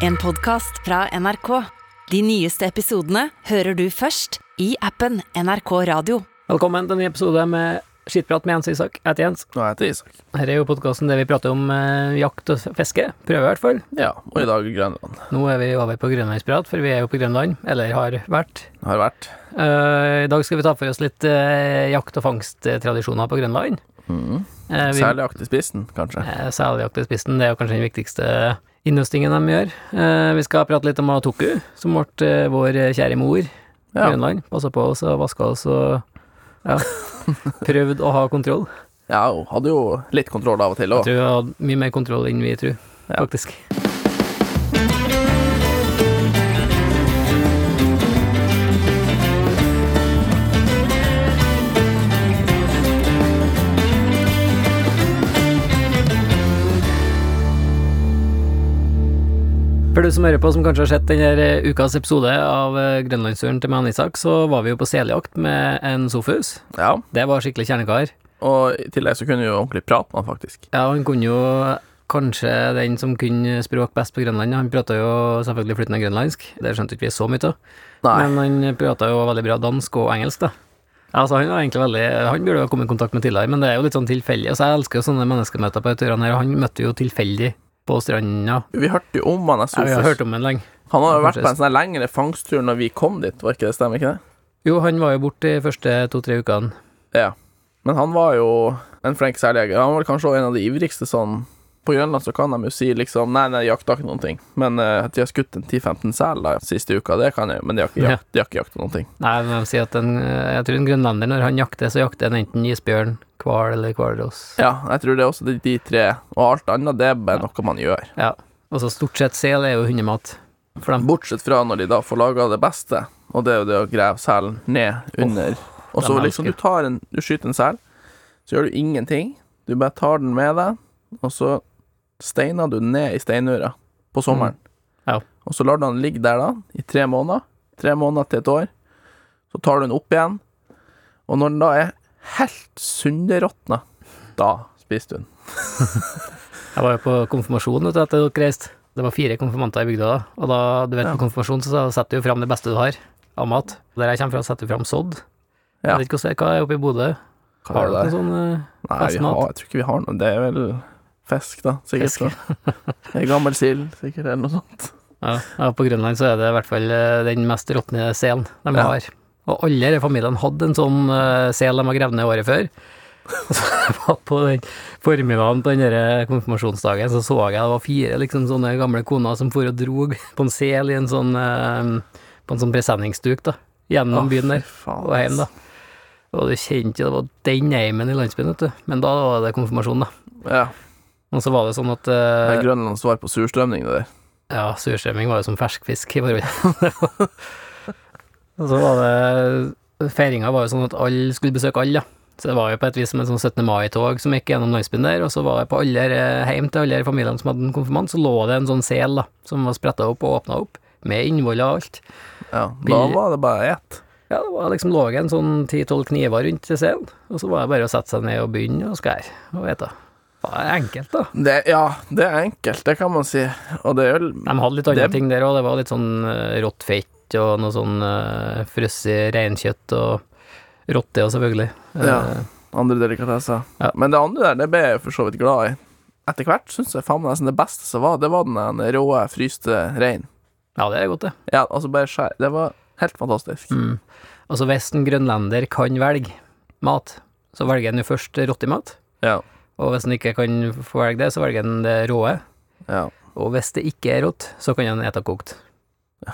En podkast fra NRK. De nyeste episodene hører du først i appen NRK Radio. Velkommen til en ny episode med Skittprat med Jens Isak. Jeg heter Jens. Heter jeg Isak. Her er jo podkasten der vi prater om eh, jakt og fiske. Prøver i hvert fall. Ja, og i dag Grønland. Nå er vi over på grønlandsprat, for vi er jo på Grønland. Eller har vært. Har vært. Eh, I dag skal vi ta for oss litt eh, jakt- og fangsttradisjoner på Grønland. Mm. Eh, vi- Særlig jakt i spissen, kanskje. Eh, Seljakt i spissen, det er jo kanskje den viktigste innhøstingen de gjør. Eh, vi skal prate litt om Atoku, som ble eh, vår kjære mor i Ja. Grønland. Passa på oss og vaska oss og ja, prøvd å ha kontroll. ja, hun hadde jo litt kontroll av og til Jeg tror hun hadde mye mer kontroll enn vi tror, Ja. faktisk. For som hører på, som kanskje har sett denne ukas episode av eh, Grønlandsturen til og Isak, så var vi jo på seljakt med en Sofus. Ja. Det var skikkelig kjernekar. Og i tillegg så kunne vi jo ordentlig prate med han, faktisk. Ja, han kunne jo kanskje den som kunne språk best på Grønland. Han prata jo selvfølgelig flytende grønlandsk, det skjønte ikke vi så mye av. Men han prata jo veldig bra dansk og engelsk, da. Altså, han var egentlig veldig Han burde jo ha kommet i kontakt med tidligere, men det er jo litt sånn tilfeldig. Altså, jeg elsker jo sånne menneskemøter på turene her, og han møtte jo tilfeldig på stranda. Vi hørte jo om han, Ja, vi har hørt om han lenge. Han hadde jo vært på en sånn lengre fangsttur når vi kom dit, var ikke det? Stemmer ikke det? Jo, han var jo borte de første to-tre ukene. Ja. Men han var jo en flink særlege. Han var kanskje også en av de ivrigste sånn På Grønland så kan de jo si liksom Nei, nei, jakta ikke noen ting. Men uh, de har skutt en 10-15 sel siste uka, det kan jeg jo. Men de har ikke, jakt, ja. jakta noen ting. Nei, men de sier at en, jeg tror en grønlender, når han jakter, så jakter han enten isbjørn, hval eller hvalross. Ja, jeg tror det er også de, de tre. Og alt annet, det er bare noe man gjør. Ja. Altså, stort sett sel er jo hundemat. For dem. Bortsett fra når de da får laga det beste, og det er jo det å grave selen ned under. og så liksom du tar en Du skyter en sel, så gjør du ingenting. Du bare tar den med deg, og så steiner du ned i steinura på sommeren. Mm. Ja. Og så lar du den ligge der da, i tre måneder. Tre måneder til et år. Så tar du den opp igjen, og når den da er helt sunderåtna, da spiser du den. Jeg var jo på konfirmasjon vet du, etter dere reiste. Det var fire konfirmanter i bygda da, og da, du vet, Ja. på konfirmasjon så setter du jo fram det beste du har av mat. Der jeg kommer fra, setter du fram sodd. Ja. Jeg vet ikke hva er oppe i Bodø? Har du noe sånn eh, Nei, vi har, jeg tror ikke vi har noe. Det er vel fisk, da. Sikkert. Fisk. gammel sild, sikkert, eller noe sånt. Ja, ja, på Grønland så er det i hvert fall eh, den mest råtne selen de Ja. har. Og alle i familien hadde en sånn eh, sel de har gravd ned året før. Så var på den formiddagen på den konfirmasjonsdagen, så så jeg det var fire liksom sånne gamle koner som for og drog på en sel i en sånn eh, på en sånn presenningsduk, da. Gjennom oh, byen der og hjem, da. Og du kjente det var den eimen i landsbyen, vet du. Men da var det konfirmasjon, da. Ja. Og så var det sånn at Det eh, er Grønlands svar på surstrømning, det der. Ja, surstrømming var jo som ferskfisk i forhold. og så var det Feiringa var jo sånn at alle skulle besøke alle, da. Så det var jo på et vis som en sånn 17. mai-tog som gikk gjennom landsbyen der, og så var det på alle hjem til alle familiene som hadde en konfirmant, så lå det en sånn sel, da, som var spretta opp og åpna opp, med innvoller og alt. Ja, da var det bare ett. Ja, det var liksom lå en sånn 10-12 kniver rundt selen, og så var det bare å sette seg ned og begynne å skære og ete. Det er enkelt, da. Det, ja, det er enkelt, det kan man si. Og det er jo De hadde litt andre Det- ting der òg. Det var litt sånn eh, rått fett og noe sånn uh, frosset reinkjøtt og rotte og selvfølgelig. Eh, Ja. andre delikatesser. Ja. Men det andre der, det ble jeg for så vidt glad i. Etter hvert syns jeg faen meg nesten det beste som var, det var den råe, rå, fryste reinen. ja, det er godt, det. Ja, altså bare skjær. Det var helt fantastisk. Mm. Altså, hvis en grønlender kan velge mat, så velger han jo først rottemat. Ja. Og hvis han ikke kan få velge det, så velger han det råe. ja. Og hvis det ikke er rått, så kan han ete kokt.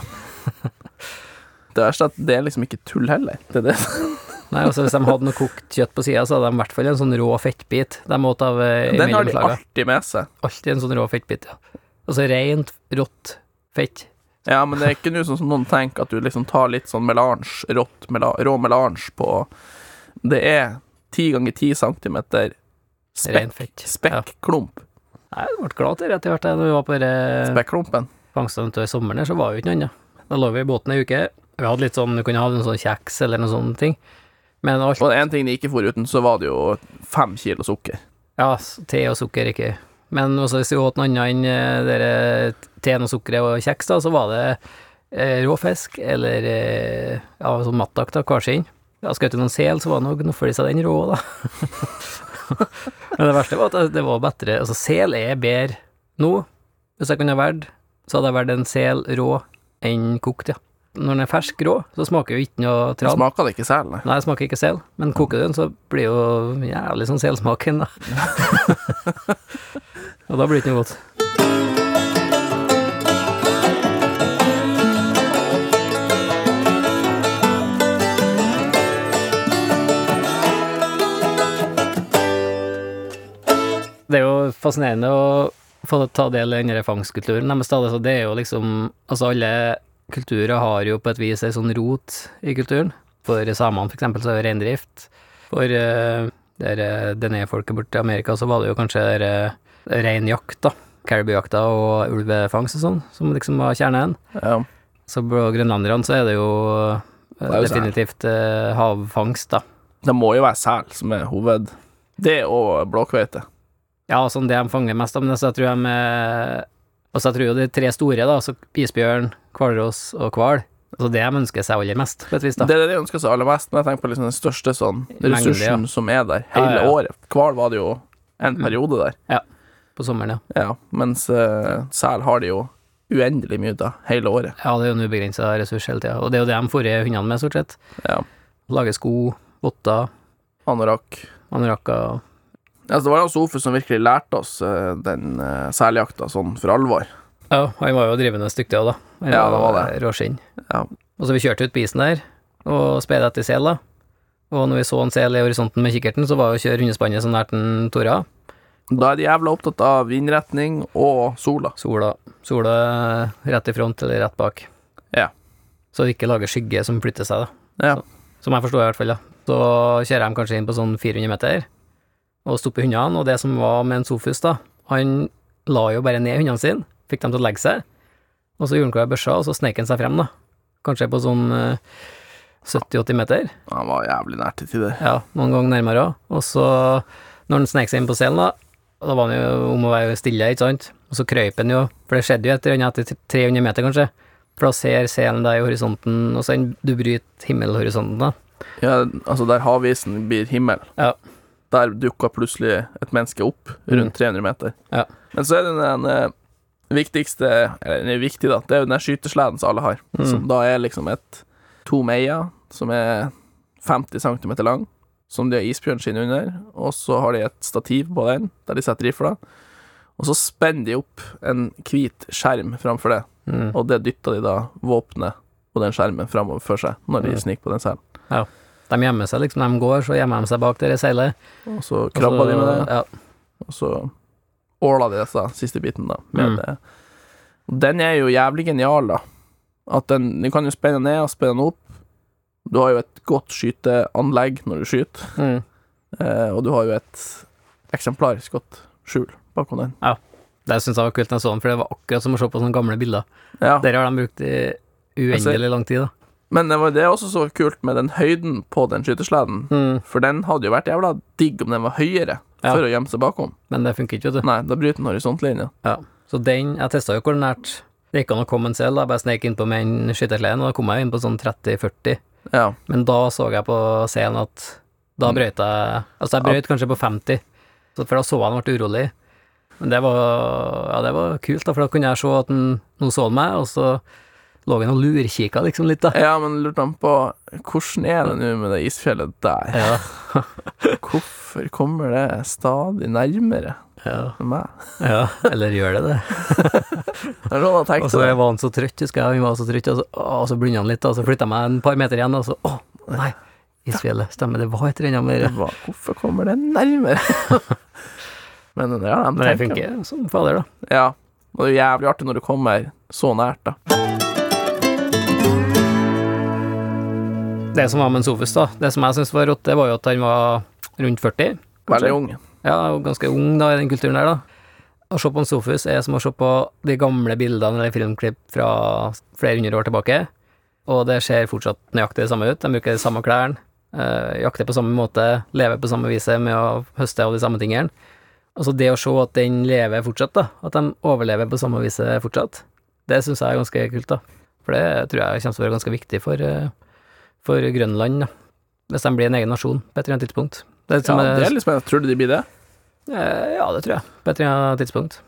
Det verste er at det er liksom ikke tull heller. Det er det. Nei, altså Hvis de hadde noe kokt kjøtt på sida, så hadde de i hvert fall en sånn rå fettbit de åt av eh, Den har de alltid med seg. Alltid en sånn rå fettbit, ja. Altså rent, rått fett. Ja, men det er ikke noe sånn som noen tenker, at du liksom tar litt sånn melange, rått mela, rå melange på Det er ti ganger ti centimeter spekk, spekklump. Nei, jeg ble glad til det etter hvert. da vi var på Spekklumpen. fangsten i sommeren, så var det jo ikke noe annet. Da lå vi i båten ei uke. Vi hadde litt sånn, du kunne ha noen sånn kjeks eller noen sånne ting. Men alt Og en ting de ikke får uten, så var det jo fem kilo sukker. Ja, te og sukker ikke Men også hvis vi åt noe annet enn eh, dere teen og sukkeret og kjeks, da, så var det eh, rå fisk eller eh, ja, sånn mattak, da, karskinn. Ja, skjøt du noen sel, så var det noe for seg den rå, da. Men det verste var at det var bedre Altså, sel er bedre nå. Hvis jeg kunne valgt, så hadde jeg valgt en sel rå enn kokt, ja. Når den er fersk rå, så smaker jo ikke noe tran. smaker det ikke sel, nei. Nei, det smaker ikke sel, men koker du den, så blir jo jævlig sånn selsmaken, da. Og da blir det ikke noe godt. Fascinerende å få ta del i den fangstkulturen deres. Altså, Det er jo liksom Altså, alle kulturer har jo på et vis ei sånn rot i kulturen. For samene, for eksempel, så er det reindrift. For uh, Dené-folket borte i Amerika, så var det jo kanskje der, uh, reinjakt, da. Caribou-jakta og ulvefangst og sånn, som liksom var kjernen. Ja. Så på grønlanderne så er det jo uh, Det er jo definitivt uh, havfangst, da. Det må jo være sel som er hoved... Det og blåkveite. Ja, sånn det de fanger mest av, men så jeg tror de er Altså, jeg tror jo de tre store, da, altså isbjørn, hvalross og hval, altså det de ønsker seg aller mest, på et vis, da. Det er det de ønsker seg aller mest, men jeg tenker på liksom den største sånn Mengde, ressursen som er der hele Ja, ja, ja. året. Hval var det jo en periode der, Ja. På sommeren, ja. ja. Mens uh, sel har de jo uendelig mye da, hele året. Ja, det er jo en ubegrensa ressurs hele tida, og det er jo det de fôrer hundene med, stort sett. Ja. Lager sko, votter, Anorakk. anorakker Altså, det var jo Sofus som virkelig lærte oss eh, den uh, seljakta sånn for alvor. Ja, han var jo drivende dyktig òg, da. Han Ja, det var det. Råskinn. Ja. Og så vi kjørte ut på isen der, og speidet etter sel, da. Og når vi så en sel i horisonten med kikkerten, så var jo kjøre hundespannet så nært den tora. Da er de jævla opptatt av vindretning og sola. Sola, sola rett i front eller rett bak. Ja. Så det ikke lager skygge som flytter seg, da. Ja. Som jeg forstår i hvert fall, da. Så kjører de kanskje inn på sånn 400 meter, og stopper hundene, og det som var med en Sofus, da, han la jo bare ned hundene sine, fikk dem til å legge seg, og så gjorde han klar børsa, og så snek han seg frem, da. Kanskje på sånn eh, 70-80 meter, Han var jævlig nær til tider. ja, noen ganger nærmere òg. Og så, når han snek seg inn på selen, da, da var han jo om å være stille, ikke sant, og så krøyp han jo, for det skjedde jo etter, etter 300 meter, kanskje, for da ser selen deg i horisonten, og så du bryter himmelhorisonten, da. Ja, altså der havisen blir himmel, Ja. Der dukka plutselig et menneske opp rundt 300 meter. Ja. Men så er det den eh, viktigste Eller den er viktig, da. Det er jo den skytesleden som alle har. Som da er liksom et to meier som er 50 cm lang, som de har isbjørnskinn under, og så har de et stativ på den, der de setter rifla. Og så spenner de opp en hvit skjerm framfor det, Mm. og det dytter de da våpenet og den skjermen framover for seg når de Mm. sniker på den selen. De gjemmer seg liksom, de går, så gjemmer de seg bak der i seilet. Og så krabber de med det. Ja. Og så åla de dette, siste biten, da, med Mm. det. Den er jo jævlig genial, da. At den Du kan jo spenne ned og spenne opp. Du har jo et godt skyteanlegg når du skyter, Mm. eh, og du har jo et eksemplarisk godt skjul bakom den. Ja. Det syns jeg var kult når jeg så den, for det var akkurat som å se på sånne gamle bilder. Ja. Der har de brukt i uendelig lang tid, da. Men det var det er også så kult med den høyden på den skytesleden, Mm. for den hadde jo vært jævla digg om den var høyere, Ja. for å gjemme seg bakom. Men det funker ikke, vet du. Nei, da bryter den horisontlinja. Ja. Så den Jeg testa jo hvor nært det gikk an å komme en selv. Jeg bare snek innpå med den skyttersleden, og da kom jeg inn på sånn 30-40. Ja. Men da så jeg på selen at da brøyt jeg Altså, jeg brøyt kanskje på 50, så for da så jeg han ble urolig. Men det var Ja, det var kult, da, for da kunne jeg se at han nå så meg, og så lå han og lurkikka liksom litt, da. Ja, men lurte han på hvordan er det nå med det isfjellet der? Ja. Hvorfor kommer det stadig nærmere Ja, meg? ja. Eller gjør det det? Det er sånn jeg Og så var han så trøtt, husker jeg. Han var så trøtt, og så, å, så blunda han litt, og så flytta jeg meg en par meter igjen, og så Å, nei! Isfjellet. Stemmer, det var et eller annet mer. Hvorfor kommer det nærmere? Men ja, de Men det tenker funker som fader, da. Ja. Og det er jo jævlig artig når du kommer så nært, da. Det som var med Sofus, da, det som jeg syntes var rått, det var jo at han var rundt 40. kanskje. Veldig ung. Ja, ganske ung da, i den kulturen der, da. Å se på en Sofus er som å se på de gamle bildene eller filmklipp fra flere hundre år tilbake, og det ser fortsatt nøyaktig det samme ut. De bruker de samme klærne, øh, jakter på samme måte, lever på samme viset med å høste av de samme tingene. Altså det å se at den lever fortsatt, da, at de overlever på samme viset fortsatt, det syns jeg er ganske kult, da. For det tror jeg kommer til å være ganske viktig for, eh, for Grønland, da. Hvis de blir en egen nasjon på et eller annet tidspunkt. Det, Ja, som det er litt spennende. Tror du de blir det? Eh, Ja, det tror jeg, på et eller annet tidspunkt.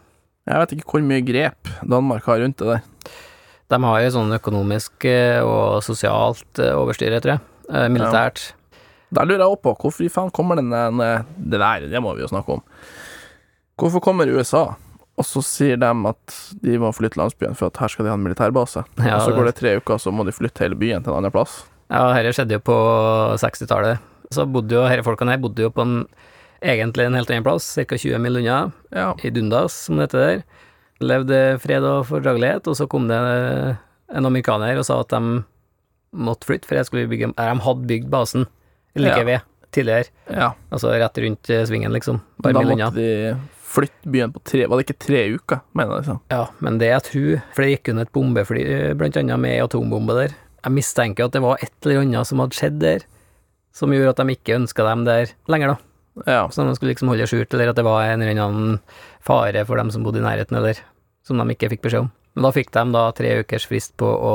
Jeg vet ikke hvor mye grep Danmark har rundt det der. De har jo sånn økonomisk eh, og sosialt eh, overstyre, tror jeg. Eh, Militært. Der lurer jeg på, hvorfor i faen kommer den Det der, det må vi jo snakke om. Hvorfor kommer USA, og så sier de at de må flytte landsbyen for at her skal de ha en militærbase? Ja, og så går det tre uker, så må de flytte hele byen til en annen plass? Ja, dette skjedde jo på 60-tallet. Så bodde jo disse folkene her bodde jo på en egentlig en helt annen plass, ca. 20 mil unna, Ja. i Dundas, som det heter der. Levde fred og fordragelighet, og så kom det en amerikaner og sa at de måtte flytte, for jeg skulle bygge De hadde bygd basen like Ja. ved tidligere, ja. altså rett rundt eh, svingen, liksom. Bare da mil unna. måtte de flytte byen på tre Var det ikke tre uker, mener jeg liksom? Ja, men det jeg tror For det gikk under et bombefly, eh, blant annet med atombombe der. Jeg mistenker at det var et eller annet som hadde skjedd der, som gjorde at de ikke ønska dem der lenger, da. Ja. Så de skulle liksom holde skjult, eller at det var en eller annen fare for dem som bodde i nærheten, eller som de ikke fikk beskjed om. Men da fikk de da tre ukers frist på å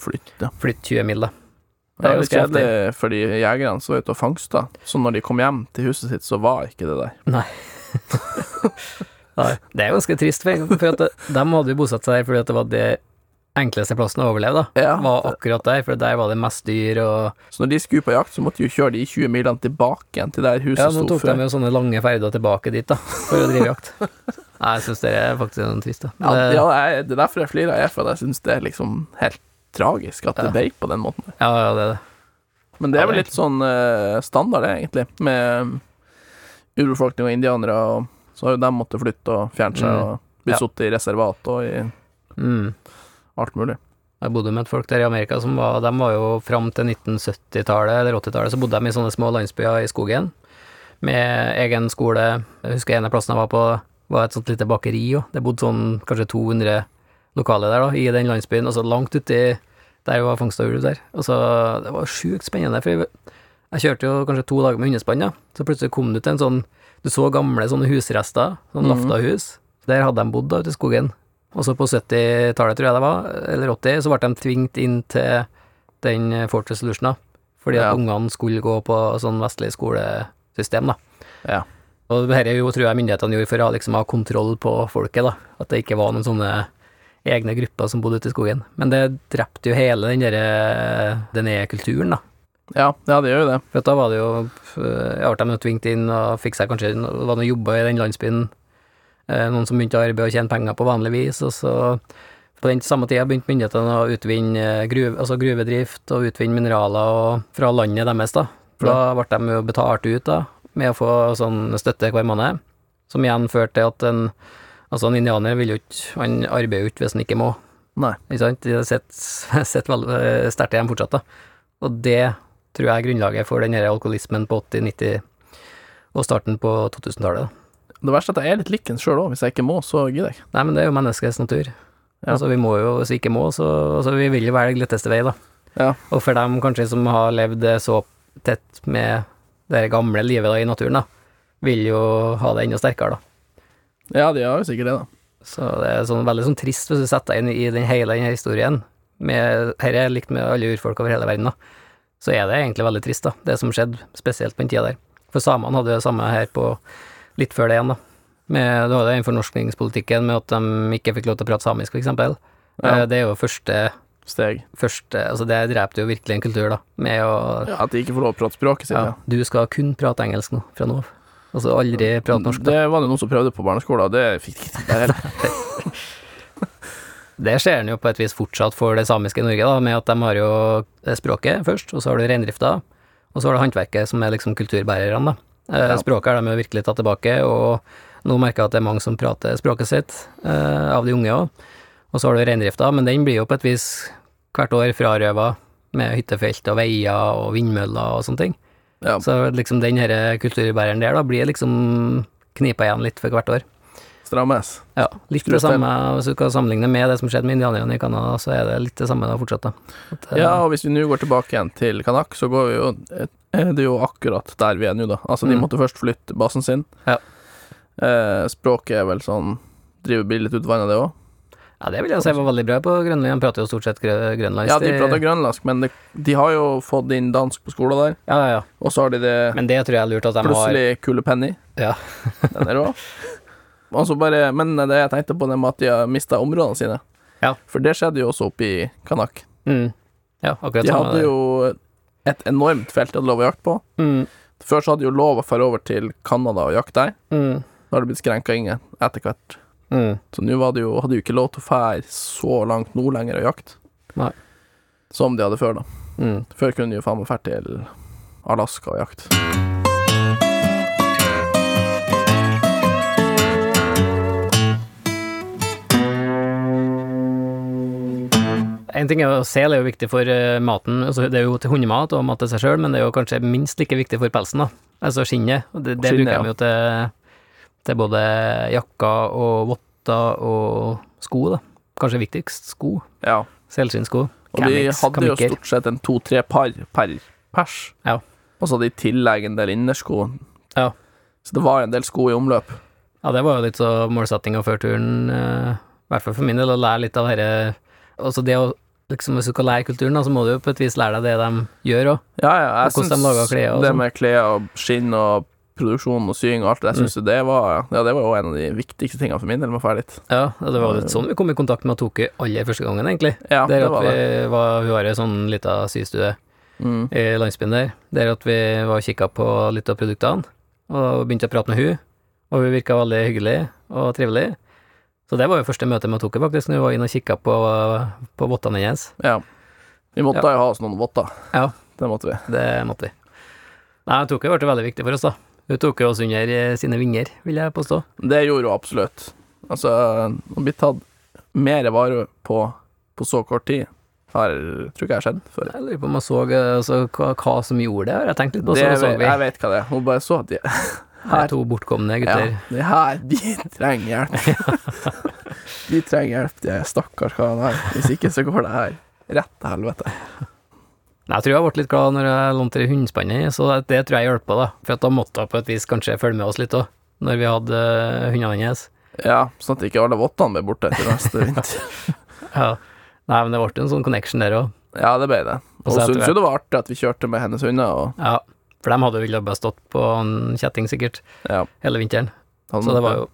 Flytte. flytte 20 mil, da. Det er litt kjedelig for de jegerne som var ute og fangsta. Så når de kom hjem til huset sitt, så var ikke det der. Nei, det er ganske trist, for, for at de hadde jo bosatt seg der fordi at det var det enkleste plassen å overleve, da. Ja. Var akkurat der, for der var det mest dyr og Så når de skulle på jakt, så måtte de jo kjøre de 20 milene tilbake igjen til der huset Ja, nå tok før. de jo sånne lange ferder tilbake dit, da, for å drive jakt. Nei, jeg syns det er faktisk noe trist, da. Ja, Det- ja det er derfor jeg flirer, jeg, for jeg syns det er liksom helt tragisk at det Ja. ble på den måten. ja, ja, det er det. Men det er Ja, vel litt sånn uh, standard, det, egentlig, med urbefolkning og indianere, og så har jo de måttet flytte og fjerne seg Mm. og bli Ja. sittet i reservat og i Mm. Alt mulig. Jeg bodde med et folk der i Amerika som var De var jo fram til 1970-tallet eller 80-tallet, så bodde de i sånne små landsbyer i skogen med egen skole. Jeg husker en av plassene jeg var på, var et sånt lite bakeri, òg. det bodde sånn kanskje 200 lokale der, da, i den landsbyen, og så langt uti der var fangst av ulv der. Og så Det var sjukt spennende, for jeg kjørte jo kanskje to dager med hundespann, da, så plutselig kom du til en sånn Du så gamle sånne husrester, sånn mm. Lafta-hus. Der hadde de bodd da ute i skogen. Og så på 70-tallet, tror jeg det var, eller 80, så ble de tvingt inn til den Fortress Solution, da. Fordi at Ja. ungene skulle gå på sånn vestlig skolesystem, da. Ja. Og dette jo, tror jeg myndighetene gjorde for å liksom ha kontroll på folket, da. At det ikke var noen sånne egne grupper som bodde ute i skogen. Men det drepte jo hele den derre den er kulturen, da. Ja, ja, det gjør jo det. For da var det jo Jeg ble de tvingt inn og fikk seg kanskje Det var noen jobber i den landsbyen. Eh, Noen som begynte å arbeide og tjene penger på vanlig vis, og så på den samme tida begynte myndighetene å utvinne eh, gruve, altså gruvedrift og utvinne mineraler og, fra landet deres, da. For da ble de jo betalt ut, da, med å få sånn støtte hver måned, som igjen førte til at en Altså, en indianer vil jo ikke Han arbeider jo ikke hvis han ikke må. Nei. Ikke sant? De sitter veldig sterkt igjen fortsatt, da. Og det tror jeg er grunnlaget for den her alkoholismen på 80-, 90- og starten på 2000-tallet. Det verste er at jeg er litt lik en sjøl òg. Hvis jeg ikke må, så gidder jeg ikke. Nei, men det er jo menneskets natur. Ja. Altså, vi må jo, hvis vi ikke må, så altså, Vi vil jo velge letteste vei, da. Ja. Og for dem kanskje som har levd så tett med det gamle livet da, i naturen, da, vil jo ha det enda sterkere, da. Ja, de har jo sikkert det, da. Så det er sånn, veldig sånn trist hvis du setter deg inn i den hele denne historien. Med, her er likt med alle urfolk over hele verden, da. Så er det egentlig veldig trist, da, det som skjedde, spesielt på den tida der. For samene hadde jo det samme her på litt før det igjen, da. Med, du hadde den fornorskningspolitikken med at de ikke fikk lov til å prate samisk, for eksempel. Ja. Eh, Det er jo første, Steg. første Altså, det drepte jo virkelig en kultur, da, med å Ja, At de ikke får lov til å prate språket sitt. ja. Du skal kun prate engelsk nå, fra nå av. Altså aldri prate norsk, da. Det var det noen som prøvde på barneskolen, det fikk de ikke til. Det ser en jo på et vis fortsatt for det samiske Norge, da, med at de har jo språket først, og så har du reindrifta, og så har du håndverket, som er liksom kulturbærerne, da. Eh, Ja. Språket er de jo virkelig tatt tilbake, og nå merker jeg at det er mange som prater språket sitt, eh, av de unge òg. Og så har du reindrifta, men den blir jo på et vis hvert år frarøva med hyttefelt og veier og vindmøller og sånne ting. Ja. Så liksom den kulturbæreren der, da, blir liksom knipa igjen litt for hvert år. Strammes. Ja, litt det samme, hvis du kan sammenligne med det som skjedde med indianerne i Canada, så er det litt det samme da fortsatt, da. At, eh, Ja, og hvis vi nå går tilbake igjen til Kanak, så går vi jo er det jo akkurat der vi er nå, da. Altså, de Mm. måtte først flytte basen sin. Ja. Eh, språket er vel sånn Driver blir litt utvanna, det òg. Ja, det vil jeg si var veldig bra på Grønland. De prater jo stort sett grø- grønlandsk. Ja, de prater grønlandsk, men de, de har jo fått inn dansk på skolen der. Ja, ja, ja. Og så har de det Men det tror jeg er lurt at de plutselig Kule Penny. har Ja. Den er rå. Og så bare, men det jeg tenkte på, det med at de har mista områdene sine. Ja. For det skjedde jo også oppe i Kanak. Mm. Ja, akkurat De hadde jo et enormt felt de hadde lov å jakte på. mm. Før så hadde de jo lov å fare over til Canada og jakte der. Mm. Da har det blitt skrenka inn etter hvert. Mm. Så nå jo, hadde de jo ikke lov til å fære så langt nord lenger og jakte. Nei. Som de hadde før, da. Mm. Før kunne de jo faen meg dra til Alaska og jakte. En ting er jo sel er jo viktig for eh, maten, altså det er jo til hundemat og mat til seg sjøl, men det er jo kanskje minst like viktig for pelsen, da. Altså skinnet. Det, det Skinnet, bruker de jo til, til både jakker og votter og sko, da. Kanskje viktigst sko. Ja. Selskinnsko. Og de hadde hadde jo stort sett en to-tre par per pers. Ja. Og så hadde de i tillegg en del innersko. Ja. Så det var en del sko i omløp. Ja, det var jo litt så målsettinga før turen, eh, i hvert fall for min del, å lære litt av dette Altså det å liksom Hvis du skal lære kulturen, da, så må du jo på et vis lære deg det de gjør òg. Ja, ja, jeg syns de det sånn. med klær og skinn og produksjon og sying og alt det, jeg syns mm. det var Ja, det var jo en av de viktigste tingene for min del med å dra dit. Ja, det var litt sånn vi kom i kontakt med Toki aller første gangen, egentlig. Ja, det, det at var vi det. var, vi var i sånn lita systue Mm. i landsbyen der, der at vi var og kikka på litt av produktene, og begynte å prate med hun og hun virka veldig hyggelig og trivelig. Så det var jo første møte med tok, faktisk, når vi var inne og kikka på, på vottene hennes. Ja. Vi måtte Ja. jo ha oss noen votter. Ja. Det måtte vi. Det måtte vi. Nei, Toki ble veldig viktig for oss, da. Hun tok oss under eh, sine vinger, vil jeg påstå. Det gjorde hun absolutt. Altså, å bli tatt mer vare på på så kort tid, har, tror ikke jeg har skjedd før. Jeg lurer på om jeg så eh, altså, hva, hva som gjorde det, har jeg tenkt litt på. Det, Så så vi jeg vet hva det er. Hun bare så at de her to bortkomne gutter. Ja, her, de trenger hjelp. de trenger hjelp, de stakkars karene her. Hvis ikke så går det her rett til helvete. Jeg tror jeg ble litt glad når jeg lånte hundspannet, så det, tror jeg hjalp på, da. For at da måtte hun på et vis kanskje følge med oss litt òg, når vi hadde eh, hundene hennes. Ja, sånn at ikke alle vottene ble borte etter neste vinter. Ja. Nei, men det ble en sånn connection der òg. Ja, det ble det. Og hun syntes jo det var artig at vi kjørte med hennes hunder, og Ja. For de hadde jo bare stått på en kjetting, sikkert, ja. hele vinteren. han- Så det var jo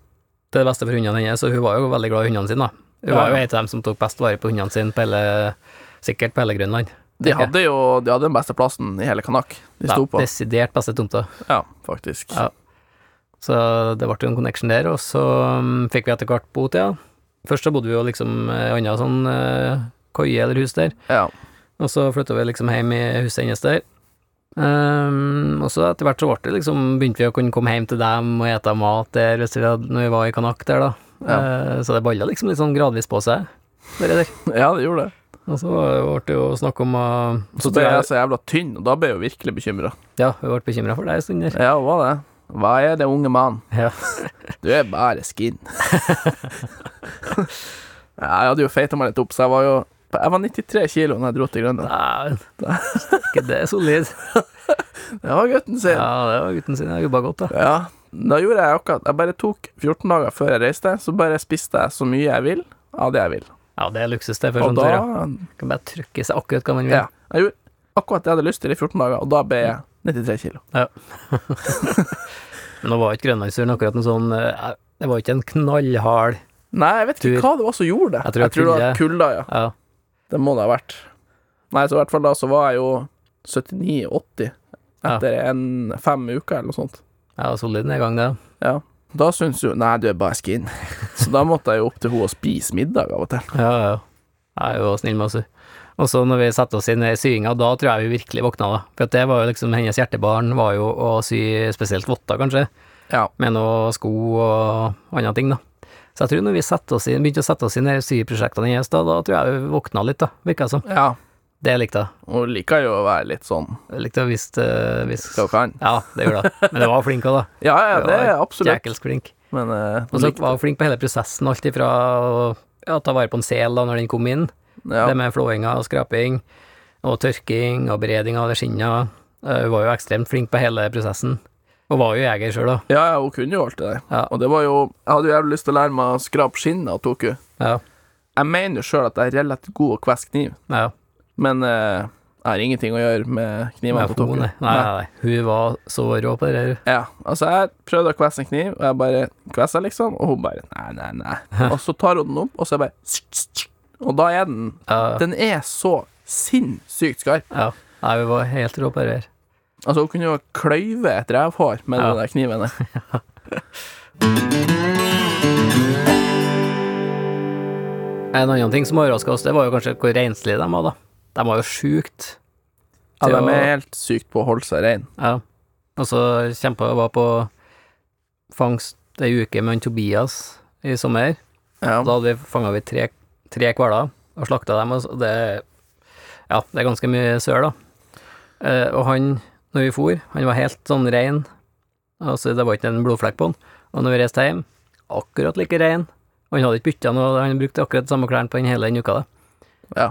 til det beste for hundene hennes, og hun var jo veldig glad i hundene sine, da. Hun Ja, var jo en av dem som tok best vare på hundene sine på hele Sikkert på hele Grønland. De hadde jo de hadde den beste plassen i hele Kanak. De sto på. desidert beste tomta. Ja, faktisk. Ja. Så det ble jo en connection der, og så um, fikk vi etter hvert bo til, ja. Først så bodde vi jo liksom i en annen sånn uh, koie eller hus der, Ja. og så flytta vi liksom hjem i huset hennes der. Um, og så etter hvert så ble det liksom, begynte vi å kunne komme hjem til dem og ete mat der hvis vi hadde, når vi var i Kanak der, da. Eh, så det balla liksom litt sånn gradvis på seg, det der. ja, det gjorde det. Og så ble det jo snakk om uh, Så ble jeg så jævla tynn, og da ble jeg jo virkelig bekymra. Ja, vi ble bekymra for deg en stund der. Ja, hva det? Hva er det, unge mann? Ja. Du er bare skin. ja, jeg hadde jo feita meg litt opp, så jeg var jo Jeg var 93 kilo da jeg dro til Grønland. Nei, Ikke det er solid. Det var gutten sin. Ja, det var gutten sin. Jeg jobba godt, da. Ja, da gjorde jeg akkurat Jeg bare tok 14 dager før jeg reiste, så bare spiste jeg så mye jeg vil av det jeg vil. Ja, det er luksus, det. For Og sånn da ja. Kan bare trykke seg akkurat hva man vil. Ja. Jeg gjorde akkurat det jeg hadde lyst til i 14 dager, og da ble jeg 93 kilo. Men nå var ikke Grønlandsturen akkurat en sånn eh, Det var ikke en knallhard Nei, jeg vet ikke Tur. hva det var som gjorde det. Jeg tror det var det var kulda, ja. Ja. Det må det ha vært. Nei, så i hvert fall da så var jeg jo 79-80 Ja. etter en fem uker eller noe sånt. ja, solid nedgang, det. Ja. Da syns jo Nei, du er bare skin. Så da måtte jeg jo opp til henne og spise middag av og til. Ja, ja. Jeg er jo snill med oss. Og så når vi satte oss inn i syinga, da tror jeg vi virkelig våkna, da. For det var jo liksom hennes hjertebarn, var jo å sy spesielt votter, kanskje, Ja. med noe sko og andre ting, da. Så jeg tror når vi oss inn, begynte å sette oss inn i syprosjektene hennes, da, da tror jeg vi våkna litt, da, virka det som. ja. Det likte jeg. Hun liker jo å være litt sånn Jeg likte å vise uh, hva hun kan. Ja, det gjorde hun. Men hun var flink òg, da. Ja, ja, det er absolutt. Jækelsk flink. Men uh, Og så var hun flink på hele prosessen, alt ifra å ja, ta vare på en sel da når den kom inn, ja. det med flåinga og skraping, og tørking og bereding av skinnet. Eh, Hun var jo ekstremt flink på hele prosessen. Og var jo jeger sjøl, da. Ja, ja, hun kunne jo alt det der. Ja. Og det var jo Jeg hadde jo jævlig lyst til å lære meg å skrape skinnet av Toku. Ja. Jeg mener jo sjøl at jeg er relativt god å kvesse kniv, ja. men eh, jeg har ingenting å gjøre med knivene på Toku. nei. Nei, nei. Hun var så rå på det der. Ja, altså jeg prøvde å kvesse en kniv, og jeg bare kvessa liksom, og hun bare nei, nei, nei. Og så tar hun den opp, og så er jeg bare Og da er den. Den er så sinnssykt skarp. ja. Nei, hun var helt rå på det der. Altså, hun kunne jo kløyve et revhår med Ja. den der kniven der. En annen ting som overraska oss, det var jo kanskje hvor renslige de var, da. De var jo sjukt. Ja, de er helt sykt på å holde seg rein. Ja. Og så kjempa jeg var på fangst ei uke med Tobias i sommer. Ja. Da hadde vi fanga tre, tre hvaler og slakta dem, og det Ja, det er ganske mye søl, da. Eh, og han, når vi for, han var helt sånn rein. Altså, det var ikke en blodflekk på han. Og når vi reiste hjem, akkurat like rein. Og han hadde ikke bytta noe, han brukte akkurat de samme klærne på den hele den uka. da. Ja.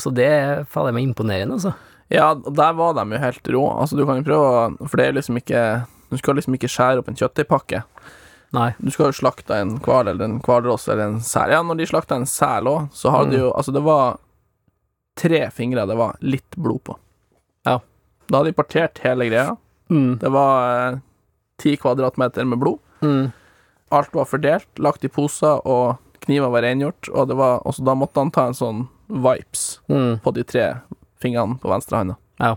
Så det er fader meg imponerende, altså. Ja, der var de jo helt rå. Altså, du kan jo prøve For det er liksom ikke Du skal liksom ikke skjære opp en kjøttdeigpakke. Nei. Du skal jo slakte en hval eller en hvalross eller en sel. Ja, når de slakta en sel òg, så hadde Mm. jo Altså, det var tre fingre det var litt blod på. Ja. Da hadde de partert hele greia. Mm. Det var eh, ti kvadratmeter med blod. Mm. Alt var fordelt, lagt i poser, og kniver var rengjort. Og det var også da måtte han ta en sånn vipes Mm. på de tre fingrene på venstre handa. Ja.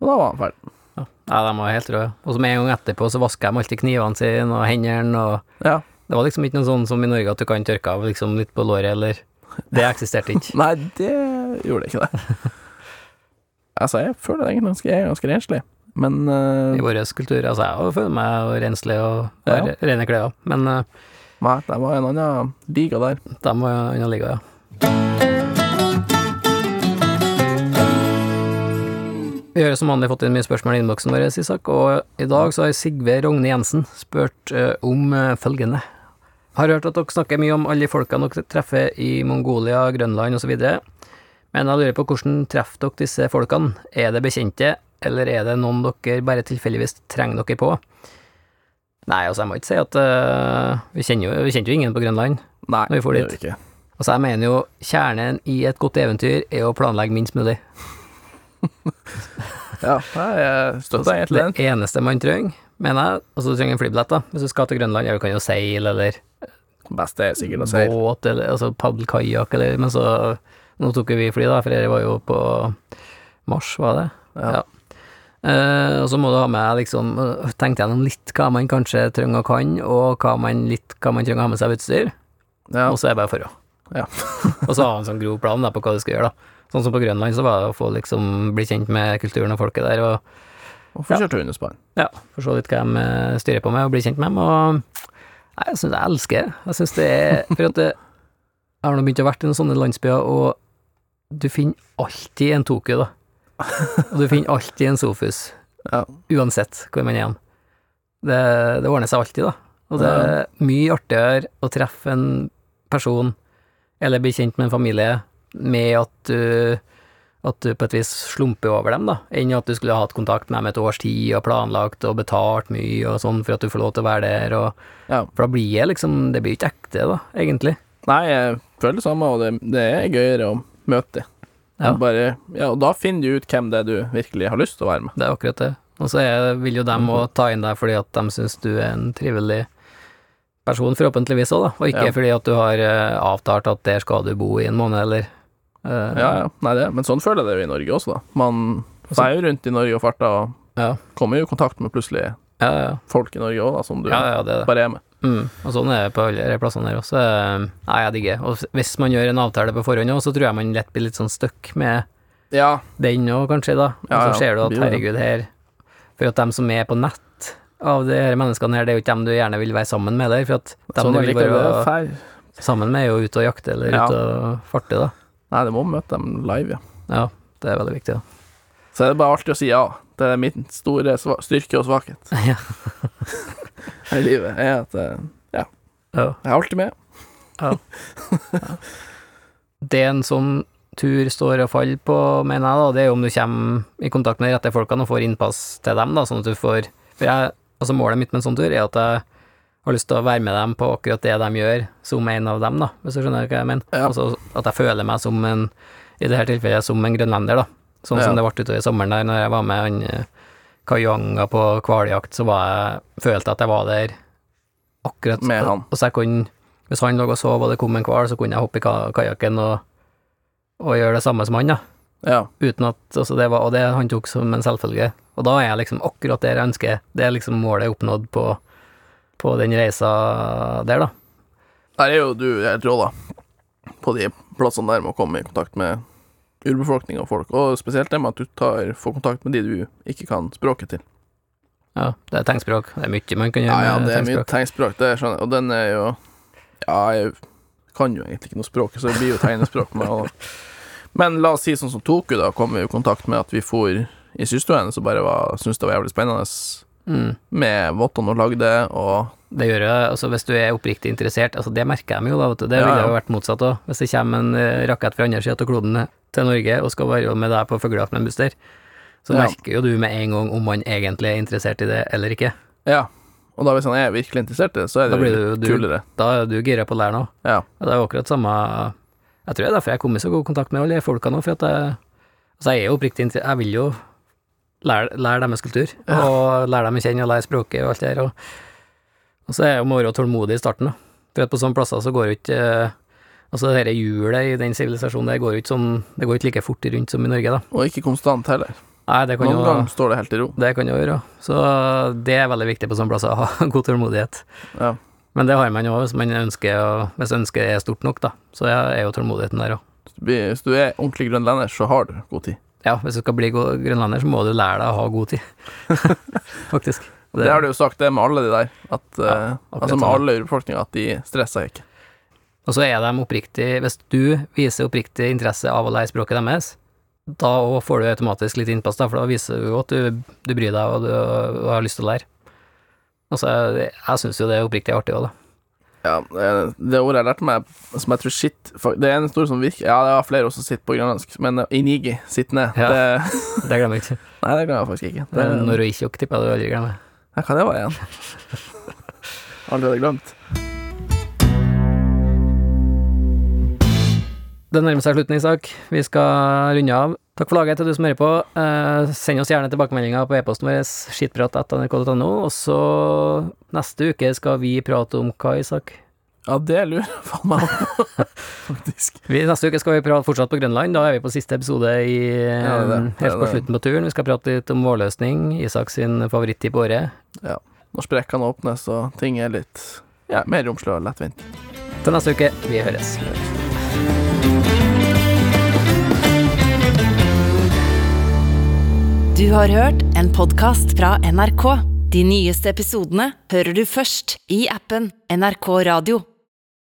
Og da var han ferdig. Ja, ja, de var helt røde. Og så med en gang etterpå så vasker de alltid knivene sine og hendene og Ja. Det var liksom ikke noe sånn som i Norge at du kan tørke av liksom litt på låret, eller Det eksisterte ikke. Nei, det gjorde ikke det. Altså, jeg føler det egentlig ganske, jeg er ganske renslig, men I uh, vår kultur. Altså, jeg føler meg renslig og har Ja. rene klær, men uh, Nei, det var en annen liga der. de var en annen liga, ja. Vi har som vanlig fått inn mye spørsmål i innboksen vår, Isak, og i dag så har Sigve Rogne Jensen spurt eh, om følgende. Har hørt at dere snakker mye om alle folkene dere treffer i Mongolia, Grønland osv., men jeg lurer på hvordan treffer dere disse folkene? Er det bekjente, eller er det noen dere bare tilfeldigvis trenger dere på? Nei, altså jeg må ikke si at uh, vi, kjenner jo, vi kjente jo ingen på Grønland. Nei, Når vi får det gjør dit. ikke. Altså jeg mener jo kjernen i et godt eventyr er å planlegge minst mulig. Ja, jeg støtter egentlig den. Det eneste man trenger, mener jeg, altså du trenger en flybillett da, hvis du skal til Grønland, ja, du kan jo seile, eller Beste er sikkert å seile. båt, eller altså padle kajakk, eller, men så, nå tok jo vi fly da, for dere var jo på mars, var det? Ja. Eh, og så må du ha med liksom, øh, tenkte gjennom litt hva man kanskje trenger og kan, og hva man, litt, hva man trenger å ha med seg av utstyr, Ja. og så er det bare for å. Ja. og så ha en sånn grov plan da, på hva du skal gjøre da. Sånn som på Grønland så var det å få liksom bli kjent med kulturen og folket der, og Og få kjørt hundespann. ja, få se litt hva de eh, styrer på med, og bli kjent med dem, og nei, jeg synes jeg elsker det. Jeg synes det er, for at det, jeg har nå begynt å være i noen sånne landsbyer, og du finner alltid en Tokyo, da. Og du finner alltid en Sofus, Ja. uansett hvor man er. Det, det ordner seg alltid, da. Og det er mye artigere å treffe en person, eller bli kjent med en familie, med at du at du på et vis slumper over dem, da, enn at du skulle ha hatt kontakt med dem et års tid og planlagt og betalt mye og sånn for at du får lov til å være der, og Ja. For da blir det liksom Det blir jo ikke ekte, da, egentlig. Nei, jeg føler det samme, og det, det er gøyere å møte. Ja. Bare, ja, og da finner du ut hvem det er du virkelig har lyst til å være med. Det er akkurat det. Og så vil jo dem òg ta inn deg fordi at de syns du er en trivelig person, forhåpentligvis òg, da, og ikke Ja. fordi at du har eh, avtalt at der skal du bo i en måned, eller uh, Ja, ja, nei det, men sånn føler jeg det jo i Norge også, da. Man Altså- er jo rundt i Norge og farter, og Ja, kommer jo i kontakt med plutselig ja, ja. folk i Norge òg, da, som du ja, ja det det. bare er med. Mm, og sånn er det på alle de plassene her også. Eh, Nei, jeg digger. Og hvis man gjør en avtale på forhånd òg, så tror jeg man lett blir litt sånn stuck med Ja, den òg, kanskje, da. Og Ja, så ja, ser du at herregud, her For at dem som er på nett av de her menneskene her, det er jo ikke dem du gjerne vil være sammen med der, for at dem sånn du vil være feil. sammen med, er jo ute og jakte eller Ja. ute og farte, da. Nei, du må møte dem live, ja. Ja, det er veldig viktig, da. Så er det bare alltid å si ja. Det er min store styrke og svakhet Ja. i livet, er at eh, ja, Ja. jeg er alltid med. Det en sånn tur står og faller på, mener jeg, da, det er jo om du kommer i kontakt med de rette folkene og får innpass til dem, da, sånn at du får For jeg, altså målet mitt med en sånn tur er at jeg har lyst til å være med dem på akkurat det de gjør, som en av dem, da, hvis du skjønner hva jeg mener. Ja. Altså at jeg føler meg som en, i dette tilfellet, som en grønlender, da. Sånn Ja. som det ble utover i sommeren der, når jeg var med han eh, Kajanga på hvaljakt, så var jeg, følte jeg at jeg var der akkurat Med han. Og så jeg kunne, hvis han lå og sov og det kom en hval, så kunne jeg hoppe i ka- kajakken og, og gjøre det samme som han, da. Ja. Uten at, altså det var, og det han tok som en selvfølge. Og da er jeg liksom akkurat der jeg ønsker. Det er liksom målet oppnådd på, på den reisa der, da. Der er jo du helt rå, da. På de plassene der med å komme i kontakt med urbefolkning og folk. Og spesielt det med at du tar, får kontakt med de du ikke kan språket til. Ja, det er tegnspråk. Det er mye man kan Ja, gjøre ja, med det er mye tegnspråk. tegnspråk, det skjønner jeg. Og den er jo Ja, jeg kan jo egentlig ikke noe språk, så det blir jo tegnespråk. med. Men la oss si sånn som Toku, da, kom vi i kontakt med at vi for i systua hennes og bare var, syntes det var jævlig spennende Mm. med vottene hun lagde, og Det gjør jo, altså hvis du er oppriktig interessert, altså det merker de jo da, vet du. Det ville jo vært motsatt òg. Hvis det kommer en eh, rakett fra andre sida av kloden til Norge og skal være med deg på fuglejakt med en buster, så Ja. merker jo du med en gang om man egentlig er interessert i det eller ikke. Ja. Og da hvis han er virkelig interessert i det, så er det jo du- kulere. Da er du gira på å lære noe. Ja. Det er jo akkurat samme Jeg tror det er derfor jeg kom i så god kontakt med alle de folka nå, for at jeg Altså, jeg er jo oppriktig interessert Jeg vil jo lære, lære deres kultur, og lære dem å kjenne og lære språket og alt det der, og, og så er jo må være tålmodig i starten, da. For at på sånne plasser så går jo ikke eh, Altså, det dette hjulet i den sivilisasjonen der går jo ikke sånn Det går ikke like fort rundt som i Norge, da. Og ikke konstant heller. Nei, det kan Noen jo ganger står det helt i ro. Det kan jo gjøre. Så det er veldig viktig på sånne plasser, å ha god tålmodighet. Ja. Men det har man jo hvis man ønsker Hvis ønsket er stort nok, da. Så jeg er jo tålmodigheten der òg. Hvis du er ordentlig grønlender, så har du god tid. Ja, hvis du skal bli grønlender, så må du lære deg å ha god tid. Faktisk. Det, har du jo sagt, det med alle de der. At, ja, altså med alle urbefolkninga, at de stresser ikke. Og så er de oppriktig Hvis du viser oppriktig interesse av å lære språket deres, da òg får du automatisk litt innpass, da, for da viser du at du, du bryr deg og du, og har lyst til å lære. Altså, jeg, jeg syns jo det er oppriktig artig òg, da. Ja, det det ordet jeg lærte meg, som jeg tror shit Det er en historie som virker Ja, det har flere også sitt på grønlandsk, men eh, inigi, sitt ned. Ja. Det, Det glemmer jeg ikke. nei, det glemmer jeg faktisk ikke. Det Det, Noroishok tipper jeg du aldri glemmer. Ja, hva det var igjen? Hadde glemt. Det nærmer seg slutten, Isak. Vi skal runde av. Takk for laget til du som hører på. Eh, send oss gjerne tilbakemeldinger på e-posten vår, skittprat.nrk.no. Og så neste uke skal vi prate om hva, Isak? Ja, det lurer jeg faen meg på, faktisk. Vi, neste uke skal vi prate fortsatt på Grønland. Da er vi på siste episode i, Ja, det det. Det helt på slutten på turen. Vi skal prate litt om vårløsning, Isak sin favorittid på året. Når sprekkene åpnes og ting er litt ja, mer romslig og lettvint. Til neste uke. Vi høres. Du har hørt en podkast fra NRK. De nyeste episodene hører du først i appen NRK Radio.